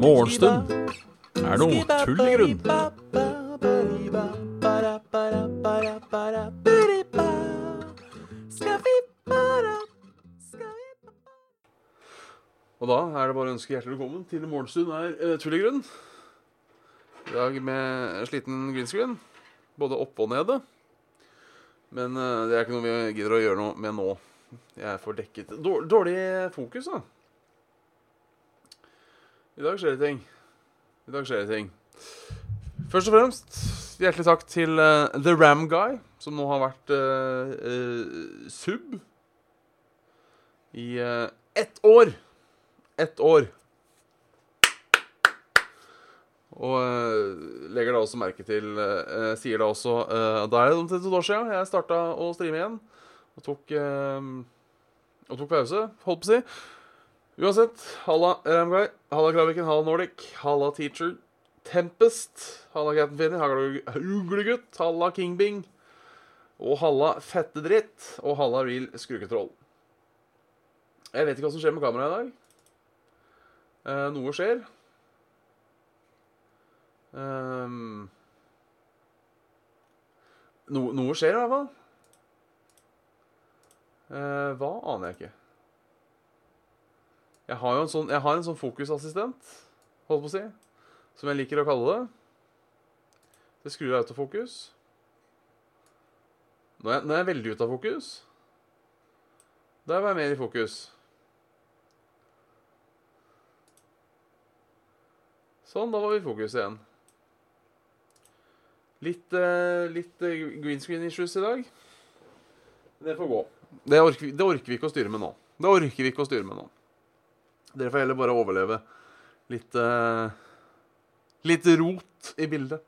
Morgenstund er noe tull i grunn. Og da er det bare å ønske hjertelig velkommen til Morgenstund er uh, tull i grunn. I dag med en sliten green screen. Både oppe og nede. Men eh, det er ikke noe vi gidder å gjøre noe med nå. Jeg for dekket Dårlig fokus, da. I dag skjer det ting. I dag skjer det ting. Først og fremst, hjertelig takk til uh, The Ram Guy, som nå har vært uh, uh, sub i ett år. Ett år. Og eh, legger da også merke til eh, Sier da også eh, Da er det omtrent et år siden jeg starta å streame igjen. Og tok, eh, og tok pause, holdt på å si. Uansett, halla Ramguy, halla Kraviken, halla Nordic, halla Teacher, Tempest, halla Captain Finner, halla Uglegutt, halla Kingbing, og halla Fettedritt, og halla Real Skruketroll. Jeg vet ikke hva som skjer med kameraet i dag. Eh, noe skjer. Ehm, no, noe skjer i hvert fall. Uh, hva aner jeg ikke. Jeg har jo en sånn, jeg har en sånn fokusassistent, holdt på å si, som jeg liker å kalle det. Det skrur av autofokus. Nå er, jeg, nå er jeg veldig ute av fokus. Der var jeg mer i fokus. Sånn, da var vi i fokus igjen. Litt, uh, litt eh, green screen issues i dag. Det får gå. Det orker, vi, det orker vi ikke å styre med nå. Det orker vi ikke å styre med nå. Dere får heller bare overleve litt uh, Litt rot i bildet.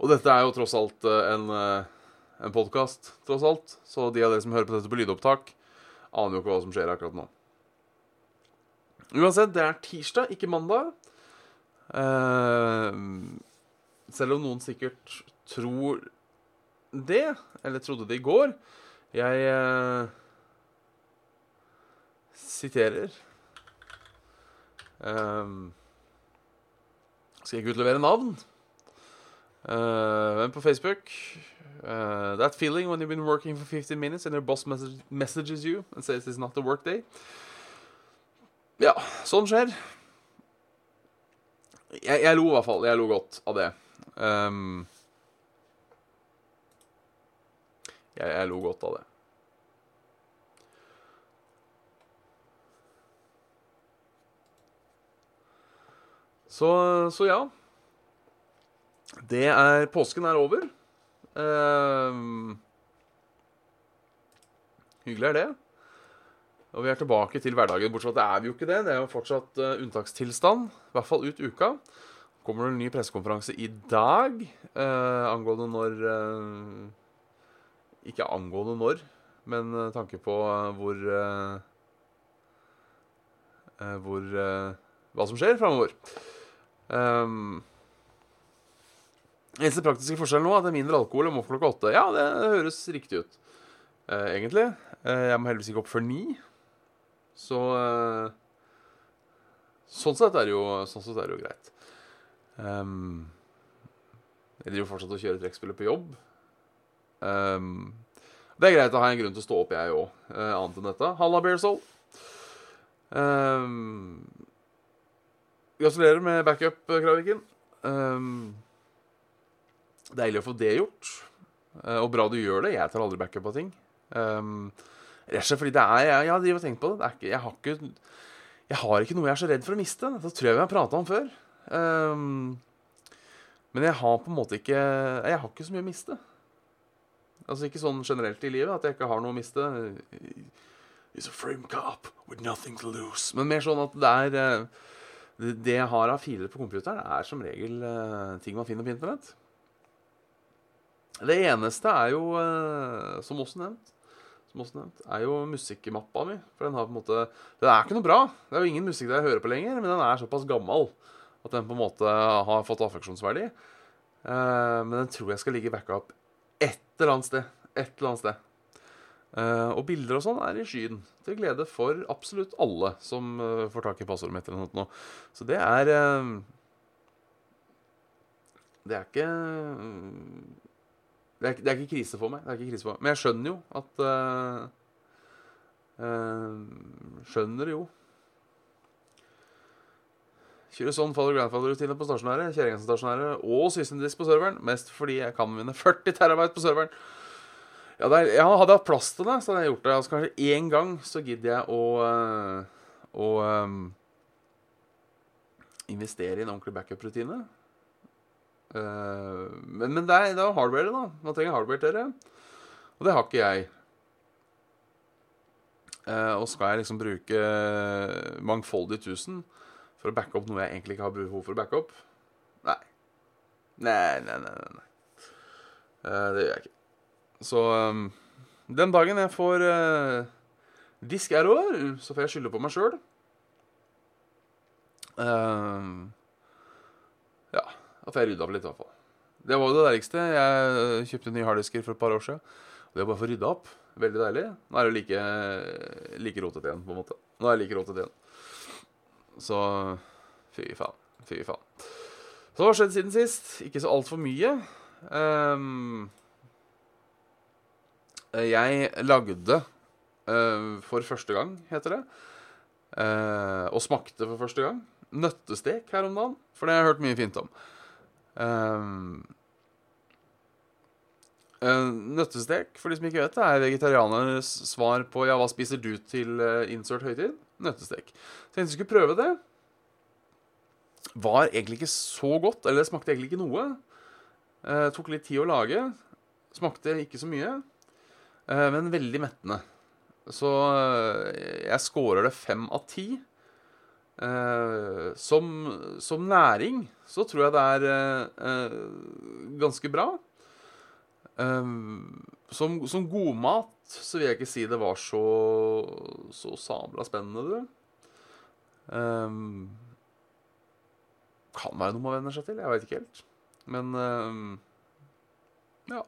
Og dette er jo tross alt en, en podkast, tross alt. Så de av dere som hører på dette på lydopptak, aner jo ikke hva som skjer akkurat nå. Uansett, det er tirsdag, ikke mandag. Eh, selv om noen sikkert tror det, eller trodde det i går. Jeg eh, siterer um, Skal ikke utlevere navn. Eh, men på Facebook Uh, That feeling when you've been working for 15 minutes and your boss message, messages you and says it's not a work day. Ja, sånn skjer. Jeg, jeg lo i hvert fall. Jeg lo godt av det. Ehm, jeg, jeg lo godt av det. Så, så ja. Det er Påsken er over. Um, hyggelig er det. Og vi er tilbake til hverdagen. Bortsett fra at det er vi jo ikke det. Det er jo fortsatt uh, unntakstilstand. I hvert fall ut uka. Kommer det en ny pressekonferanse i dag eh, angående når eh, Ikke angående når, men eh, tanke på eh, hvor eh, eh, Hvor Hva som skjer framover. Um, eneste praktiske forskjell nå er at det er mindre alkohol. om klokka åtte. Ja, det høres riktig ut, egentlig. Jeg må heldigvis ikke opp før ni. Så Sånn sett er det jo, sånn sett er det jo greit. Um, jeg driver fortsatt og kjører trekkspillet på jobb. Um, det er greit å ha en grunn til å stå opp, jeg òg, uh, annet enn dette. Halla, Bearsoul. Um, gratulerer med backup, Kraviken. Um, deilig å få det gjort. Uh, og bra du gjør det. Jeg tar aldri backup av ting. Um, Rett og slett fordi det er Jeg, jeg har tenkt på det. det ikke, jeg, har ikke, jeg har ikke noe jeg er så redd for å miste. Det tror jeg vi har prata om før. Um, men jeg har på en måte ikke Jeg har ikke så mye å miste. Altså ikke sånn generelt i livet at jeg ikke har noe å miste. He's a frame cop with nothing to lose. Men mer sånn at det er eh, Det jeg har av filer på computeren, er som regel eh, ting man finner på internett. Det eneste er jo, eh, som også nevnt, som også nevnt, er jo musikkmappa mi. For den har på en måte Den er ikke noe bra. Det er jo ingen musikk der jeg hører på lenger, men den er såpass gammel at den på en måte har fått affeksjonsverdi. Uh, men den tror jeg skal ligge i backup et eller annet sted. Et eller annet sted. Uh, og bilder og sånn er i skyen. Til glede for absolutt alle som uh, får tak i passordet mitt. eller noe. Så det er uh, Det er ikke det er, det er ikke krise for meg. Det er ikke krise for meg. Men jeg skjønner jo at Skjønner jo. Kjører sånn father grandfather-rutine på stasjonære, kjerringa stasjonære og systemdisk på serveren. Mest fordi jeg kan vinne 40 terabyte på serveren. Ja, er, ja, hadde hatt plass til det, så hadde jeg gjort det. Altså, kanskje én gang så gidder jeg å, øh, å øhm, investere i en ordentlig backup-rutine. Uh, men, men det er, det er hardware, da. Man trenger hardware til det. Og det har ikke jeg. Uh, og skal jeg liksom bruke mangfoldig 1000 for å backe opp noe jeg egentlig ikke har behov for å backe opp? Nei. Nei, nei, nei. nei, nei. Uh, det gjør jeg ikke. Så um, den dagen jeg får uh, disk error, så får jeg skylde på meg sjøl. ja. Da får jeg rydda opp litt, i hvert fall. Det var jo det deiligste. Jeg kjøpte nye harddisker for et par år siden. Det var bare for få rydda opp, veldig deilig. Nå er det like, like rotete igjen, på en måte. Nå er det like rotete igjen. Så fy faen. Fy faen. Så hva har skjedd siden sist? Ikke så altfor mye. Um, jeg lagde uh, for første gang, heter det, uh, og smakte for første gang, nøttestek her om dagen. For det har jeg hørt mye fint om. Um, uh, nøttestek, for de som ikke vet det, er vegetarianernes svar på ja, hva spiser du til insert høytid? Nøttestek. Så jeg skulle prøve det. Var egentlig ikke så godt, eller det smakte egentlig ikke noe. tok litt tid å lage. Smakte ikke så mye. Men veldig mettende. Så jeg scorer det fem av ti. Som, som, næring så tror jeg det er ganske bra. Som, som godmat så vil jeg ikke si det var så, så sabla spennende, du. kan være noe man venner seg til. Jeg veit ikke helt. Men ja.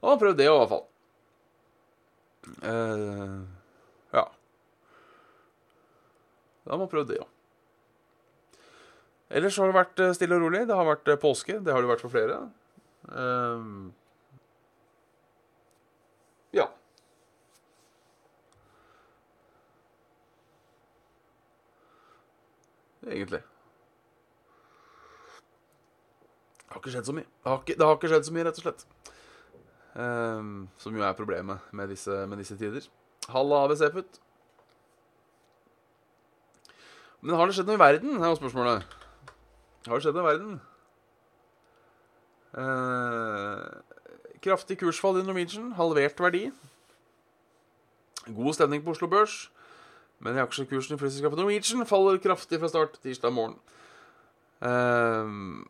Da har man prøvd det, i hvert fall. Uh, ja. Da har man prøvd det, ja. Ellers har det vært stille og rolig. Det har vært påske. Det har det vært for flere. Uh, ja. Egentlig. Det har ikke skjedd så mye. Det har ikke, det har ikke skjedd så mye, rett og slett. Um, som jo er problemet med disse, med disse tider. Halla, ABC-putt. Men har det skjedd noe i verden, er jo spørsmålet. Har det skjedd noe i verden? Uh, kraftig kursfall i Norwegian. Halvert verdi. God stemning på Oslo Børs. Men i aksjekursen i flyselskapet Norwegian faller kraftig fra start tirsdag morgen. Uh,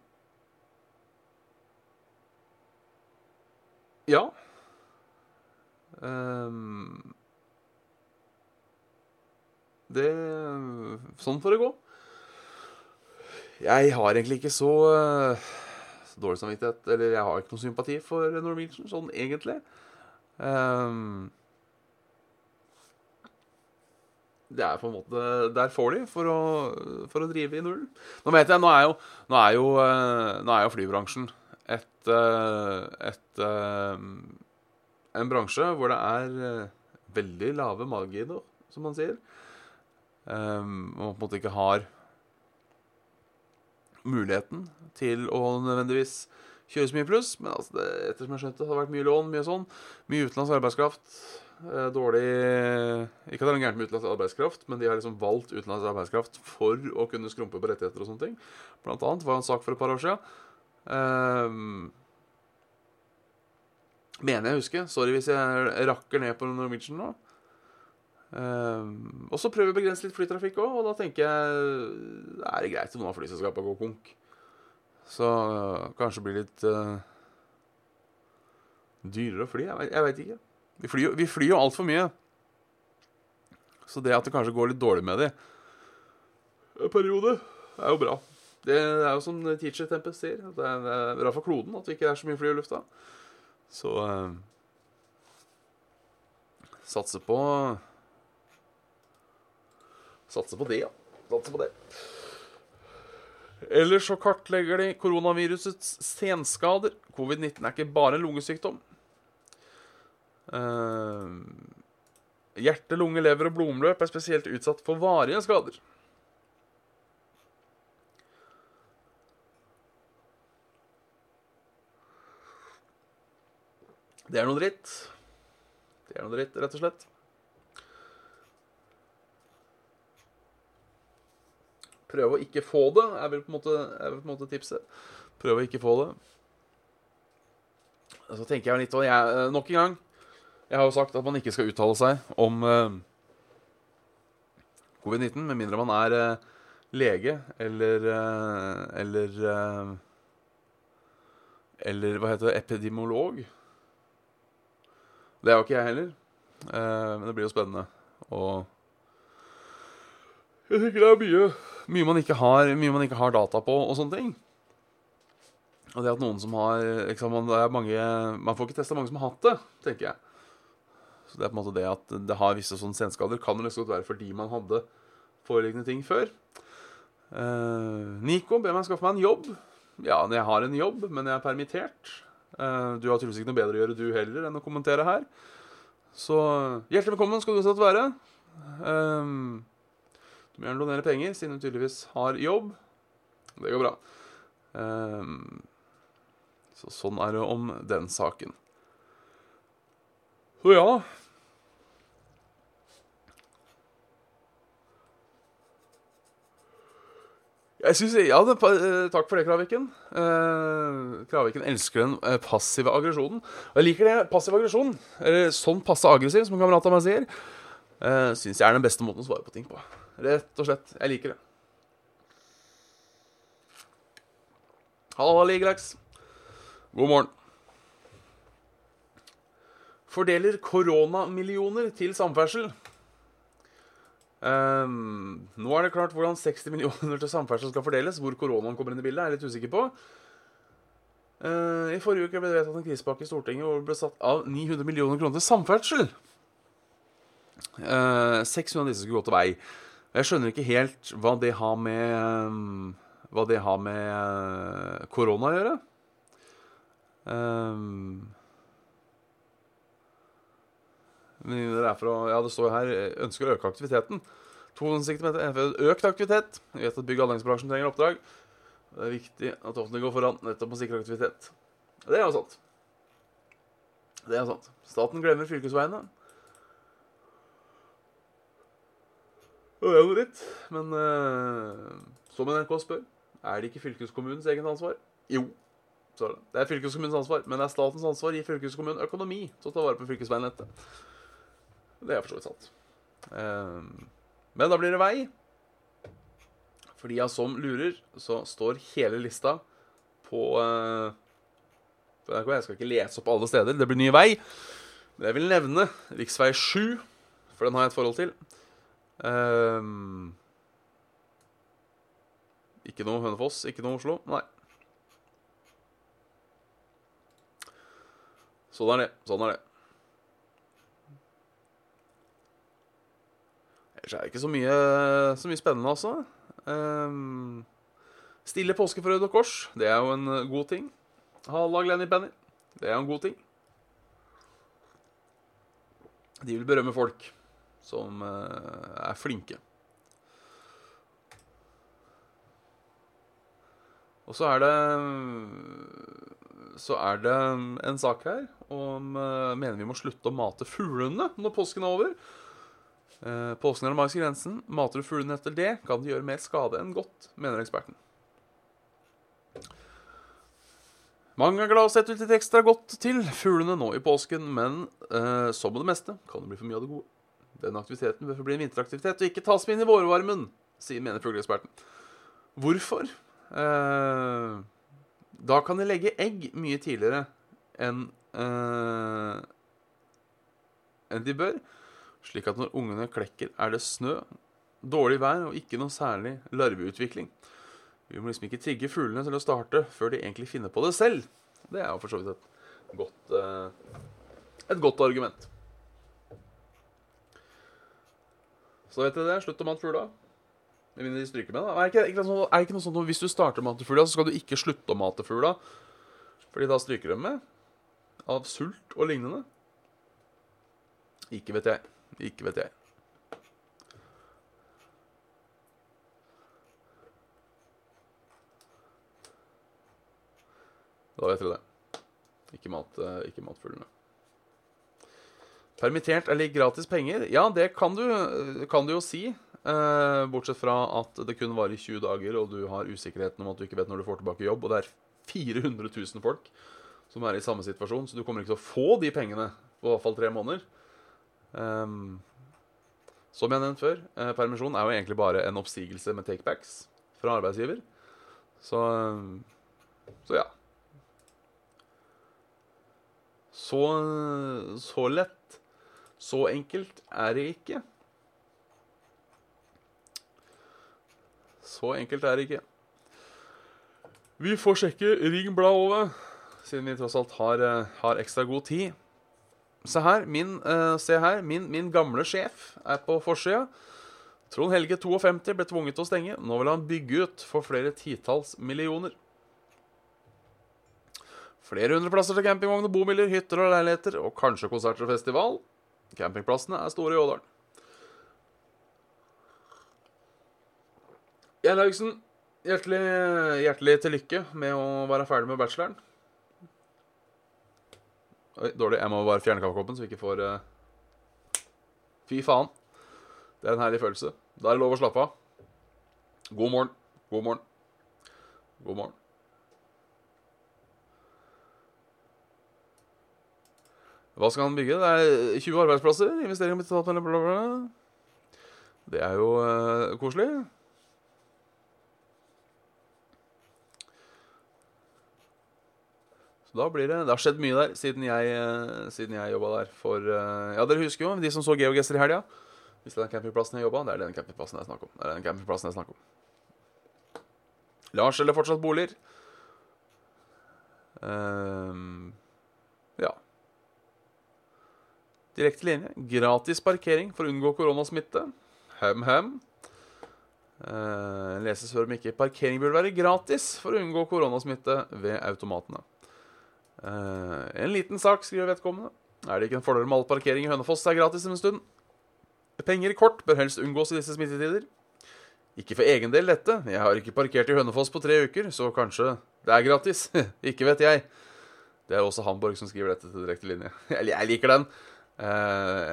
Ja. Um, det Sånn får det gå. Jeg har egentlig ikke så, så dårlig samvittighet Eller jeg har ikke noe sympati for Norwegian, sånn egentlig. Um, det er på en måte Der får de for å, for å drive i nullen. Nå vet jeg, nå er jo, nå er jo, nå er jo flybransjen et, et, en bransje hvor det er veldig lave marginer, som man sier. Man på en måte ikke har muligheten til å nødvendigvis kjøre så mye pluss. Men altså det, ettersom jeg skjønte, det hadde vært mye lån, mye sånn. Mye utenlandsk arbeidskraft. Dårlig Ikke at det er gærent med utenlandsk arbeidskraft, men de har liksom valgt utenlandsk arbeidskraft for å kunne skrumpe på rettigheter og sånne ting. Blant annet var det en sak for et par år siden Um, mener jeg å huske. Sorry hvis jeg rakker ned på Norwegian nå. Um, og så prøver vi å begrense litt flytrafikk òg, og da tenker jeg det er greit om noen av flyselskapene går konk. Så uh, kanskje blir litt uh, dyrere å fly. Jeg veit ikke. Vi flyr, vi flyr jo altfor mye. Så det at det kanskje går litt dårlig med det en periode, er jo bra. Det er jo som Teacher Tempest sier. Det er bra for kloden at det ikke er så mye fly i lufta. Så Satse på Satse på det, ja. Satse på det. Ellers så kartlegger de koronavirusets senskader. Covid-19 er ikke bare en lungesykdom. Uh, hjerte, lunge, lever og blodomløp er spesielt utsatt for varige skader. Det er noe dritt. Det er noe dritt, rett og slett. Prøve å ikke få det er vel på en måte, er på en måte tipset. Prøve å ikke få det. Så tenker jeg litt og jeg, eh, Nok en gang Jeg har jo sagt at man ikke skal uttale seg om uh, covid-19 med mindre man er uh, lege eller uh, Eller Eller hva heter det? Epidemiolog. Det er jo ikke jeg heller. men det blir jo spennende. Og jeg tenker det er mye, mye, man ikke har, man ikke har data på og sånne ting. Og det at noen som har liksom, mange, Man får ikke testa mange som har hatt det, tenker jeg. Så det er på en måte det at det har visse sånne senskader, kan det godt være fordi man hadde foreliggende ting før. Uh, Nico ber meg skaffe meg en jobb. Ja, jeg har en jobb, men jeg er permittert. Uh, du har tydeligvis ikke noe bedre å gjøre, du heller, enn å kommentere her. Så hjertelig velkommen skal du uansett være. Um, du donerer donere penger, siden hun tydeligvis har jobb. Det går bra. Um, så sånn er det om den saken. Så ja Jeg synes, ja, det, eh, Takk for det, Kraviken. Eh, Kraviken elsker den eh, passive aggresjonen. Og jeg liker det. Passiv aggresjon, eller sånn passe aggressiv, som en kamerat av meg sier, eh, syns jeg er den beste måten å svare på ting på. Rett og slett. Jeg liker det. Hallo, Ligelax. God morgen. Fordeler koronamillioner til samferdsel. Um, nå er det klart hvordan 60 millioner til samferdsel skal fordeles. Hvor koronaen kommer inn i bildet, er jeg litt usikker på. Uh, I forrige uke ble det vedtatt en krisepakke i Stortinget hvor det ble satt av 900 millioner kroner til samferdsel. Uh, 600 av disse skulle gå til vei. Jeg skjønner ikke helt hva det har med Hva det har med uh, korona å gjøre. Um, å, ja, det står her ønsker å øke aktiviteten. 260 meter, økt aktivitet. Vi vet at bygg- og anleggsbransjen trenger oppdrag. Det er viktig at offentlig går foran nettopp å sikre aktivitet. Det er jo sant. Det er sant. Staten glemmer fylkesveiene. Det er jo dritt. Men uh, som NRK spør, er det ikke fylkeskommunens eget ansvar? Jo. Så det. er fylkeskommunens ansvar, men det er statens ansvar å gi fylkeskommunen økonomi til å ta vare på fylkesveinettet. Det er for så vidt sant. Um, men da blir det vei. For de som lurer, så står hele lista på uh, Jeg skal ikke lese opp alle steder. Det blir ny vei. Det jeg vil nevne, rv. 7, for den har jeg et forhold til. Um, ikke noe Hønefoss, ikke noe Oslo. Nei. Sånn er det. Sånn er det. Ellers er det ikke så mye, så mye spennende, altså. Um, stille påske for Røde Kors, det er jo en god ting. Halla, Glenny Penny. Det er jo en god ting. De vil berømme folk som uh, er flinke. Og så er det Så er det en sak her om uh, mener vi må slutte å mate fuglene når påsken er over. Eh, Påsken er magiske grensen. Mater du fuglene etter det, kan de gjøre mer skade enn godt, mener eksperten. Mange er glad å sette ut litt ekstra godt til fuglene nå i påsken, men eh, som med det meste kan det bli for mye av det gode. Den aktiviteten bør bli en vinteraktivitet og ikke tas med inn i vårvarmen, sier mener fugleeksperten. Hvorfor? Eh, da kan de legge egg mye tidligere enn eh, enn de bør slik at når ungene klekker, er det snø, dårlig vær og ikke noe særlig larveutvikling. Vi må liksom ikke trigge fuglene til å starte før de egentlig finner på det selv. Det er jo for så vidt et godt, eh, et godt argument. Så vet dere det. Slutt å mate fugla. Med mindre de stryker med. da. Er det ikke, er ikke noe sånt at Hvis du starter å mate fugla, så skal du ikke slutte å mate fugla. Fordi da stryker de med. Av sult og lignende. Ikke vet jeg. Ikke vet jeg. Da vet dere det. Ikke mat, eh, ikke mat fuglene. Permittert eller gratis penger? Ja, det kan du, kan du jo si. Eh, bortsett fra at det kun varer 20 dager, og du har usikkerheten om at du ikke vet når du får tilbake jobb. Og det er 400 000 folk som er i samme situasjon, så du kommer ikke til å få de pengene på i hvert fall tre måneder. Um, som jeg nevnte før, eh, permisjon er jo egentlig bare en oppsigelse med takebacks fra arbeidsgiver. Så, så ja. Så, så lett, så enkelt er det ikke. Så enkelt er det ikke. Vi får sjekke Ring Bladet, siden vi tross alt har, eh, har ekstra god tid. Se her, min, uh, se her, min, min gamle sjef er på forsida. Trond Helge 52 ble tvunget til å stenge. Nå vil han bygge ut for flere titalls millioner. Flere hundre plasser til campingvogner, bomiler, hytter og leiligheter, og kanskje konserter og festival. Campingplassene er store i Ådalen. Jan Laugsen, hjertelig, hjertelig til lykke med å være ferdig med bacheloren. Oi, dårlig. Jeg må bare fjerne kaffekoppen, så vi ikke får uh... Fy faen. Det er en herlig følelse. Da er det lov å slappe av. God morgen. God morgen. God morgen. Hva skal han bygge? Det er 20 arbeidsplasser. Investeringer med bla, bla, bla. Det er jo uh, koselig. Så da blir det Det har skjedd mye der siden jeg, uh, jeg jobba der for uh, Ja, dere husker jo de som så Geogesser i helga. Hvis det er den campingplassen jeg jobba, det er den campingplassen jeg snakker om. Det er den campingplassen jeg snakker om. Lars eller fortsatt boliger? Uh, ja. Direkte linje. Gratis parkering for å unngå koronasmitte. Hem-hem. Uh, leses før om ikke parkering burde være gratis for å unngå koronasmitte ved automatene. Uh, en liten sak, skriver vedkommende. Er det ikke en fordel med all parkering i Hønefoss er gratis en stund? Penger i kort bør helst unngås i disse smittetider. Ikke for egen del dette. Jeg har ikke parkert i Hønefoss på tre uker, så kanskje det er gratis. ikke vet jeg. Det er også Hamburg som skriver dette til direkte linje. Jeg liker den. Uh,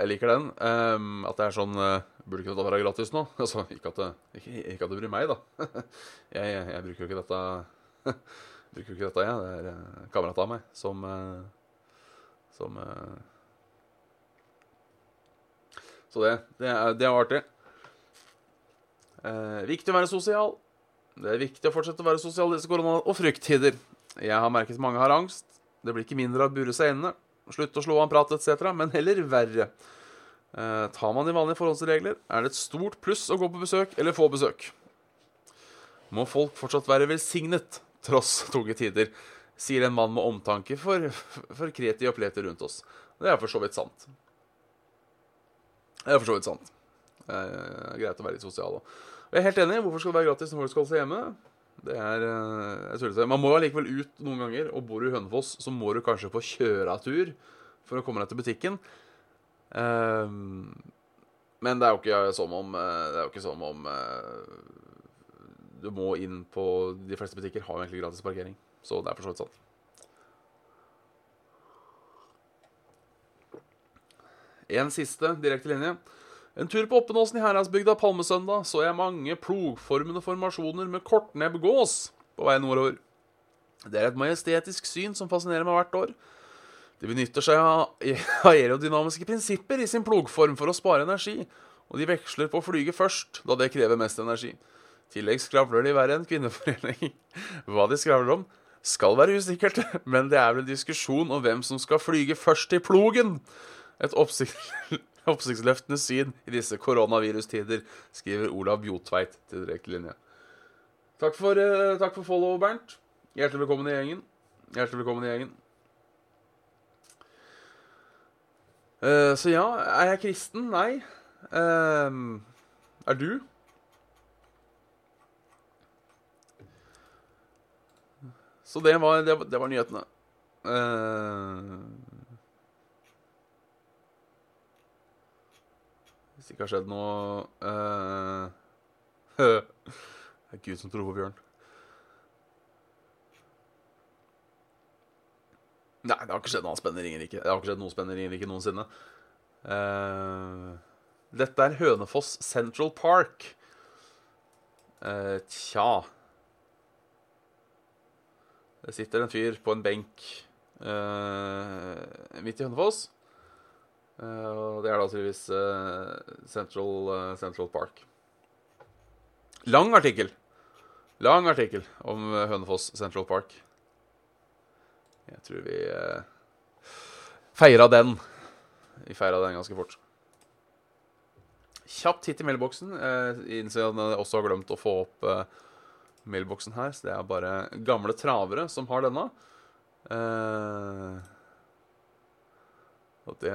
jeg liker den. Um, at det er sånn uh, Burde ikke dette være gratis nå? Altså, ikke at det, ikke, ikke at det bryr meg, da. jeg, jeg, jeg, bruker jo ikke dette bruker jo ikke dette, jeg. Det er uh, kamerat av meg som Som Så det, det, er, det er artig. viktig å være sosial. Det er viktig å fortsette å være sosial i disse korona- og frykttider. Jeg har merket mange har angst. Det blir ikke mindre av å bure seg inne. Slutt å slå av en prat etc., men heller verre. Eh, tar man de vanlige forholdsregler, er det et stort pluss å gå på besøk eller få besøk. Må folk fortsatt være velsignet, tross tunge tider, sier en mann med omtanke for, for kreti og pleti rundt oss. Det er for så vidt sant. Det er for så vidt sant. Er greit å være litt sosial òg. Jeg er helt enig. Hvorfor skal det være gratis når folk skal holde seg hjemme? Det er, jeg Man må allikevel ut noen ganger, og bor du i Hønefoss, så må du kanskje på kjøretur for å komme deg til butikken. Um, men det er jo ikke som om Det er jo ikke som om du må inn på De fleste butikker har jo egentlig gratis parkering, så det er for så vidt sant. En siste direkte linje. En tur på Oppenåsen i Heradsbygda Palmesøndag så jeg mange plogformende formasjoner med kortnebb gås på vei nordover. Det er et majestetisk syn som fascinerer meg hvert år. De benytter seg av aerodynamiske prinsipper i sin plogform for å spare energi, og de veksler på å flyge først, da det krever mest energi. I tillegg skravler de verre enn kvinneforening. Hva de skravler om, skal være usikkert, men det er vel en diskusjon om hvem som skal flyge først i plogen. Et oppsikt oppsiktsløftende syn i disse koronavirustider, skriver Olav Jotveit til direkte linje. Takk for, uh, takk for follow, Bernt. Hjertelig velkommen i gjengen. Hjertelig velkommen i gjengen. Uh, så ja, er jeg kristen? Nei. Uh, er du? Så det var, det var, det var nyhetene. Eh, det ikke har skjedd noe uh, Det er Gud som tror på bjørn. Nei, det har ikke skjedd noe spennende i Ringerike. Det har ikke skjedd noe spennende i Ringerike noensinne. Uh, dette er Hønefoss Central Park. Uh, tja Det sitter en fyr på en benk uh, midt i Hønefoss. Eh, og det er da tydeligvis eh, Central, eh, Central Park. Lang artikkel. Lang artikkel om eh, Hønefoss Central Park. Jeg tror vi eh, feira den. Vi feira den ganske fort. Kjapt hit i mailboksen. Jeg innser at jeg også har glemt å få opp eh, mailboksen her, så det er bare gamle travere som har denne. Eh, og det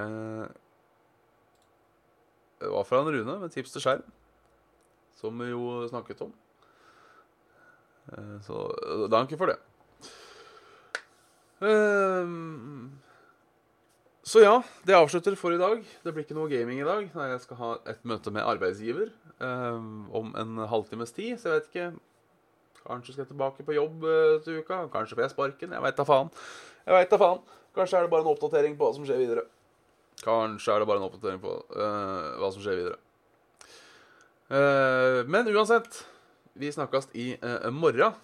Det var fra en Rune med tips til skjerm, som vi jo snakket om. Eh, så danke for det. Ehm, så ja, det avslutter for i dag. Det blir ikke noe gaming i dag. Nei, Jeg skal ha et møte med arbeidsgiver om en halvtimes tid, så jeg vet ikke. Kanskje skal jeg tilbake på jobb eh, til uka. Kanskje får jeg sparken. Jeg veit da faen. Jeg vet da faen. Kanskje er det bare en oppdatering på hva som skjer videre. Kanskje er det bare en oppdatering på uh, hva som skjer videre. Uh, men uansett, vi snakkes i uh, morgen.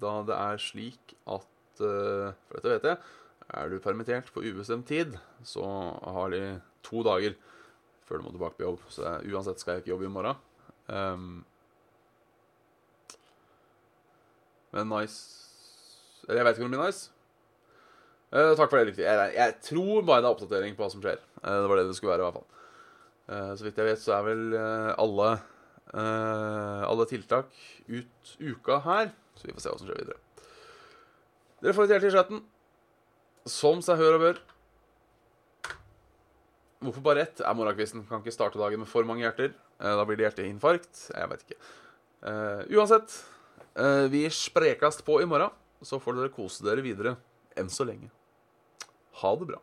Da det er slik at For dette vet jeg. Er du permittert på ubestemt tid, så har de to dager før du må tilbake på jobb. Så jeg, uansett skal jeg ikke jobbe i morgen. Um, men nice Eller jeg vet ikke om det blir nice. Eh, takk for det, riktig. Jeg, jeg tror bare det er oppdatering på hva som skjer. Uh, det var det det skulle være, i hvert fall. Uh, så vidt jeg vet, så er vel alle alle tiltak ut uka her. Så vi får se hva som skjer videre. Dere får et hjerte i chatten. Som seg hør og bør. Hvorfor bare ett? Er morgenkvisten. Kan ikke starte dagen med for mange hjerter. Da blir det hjerteinfarkt. Jeg vet ikke. Uansett, vi sprekast på i morgen. Så får dere kose dere videre enn så lenge. Ha det bra.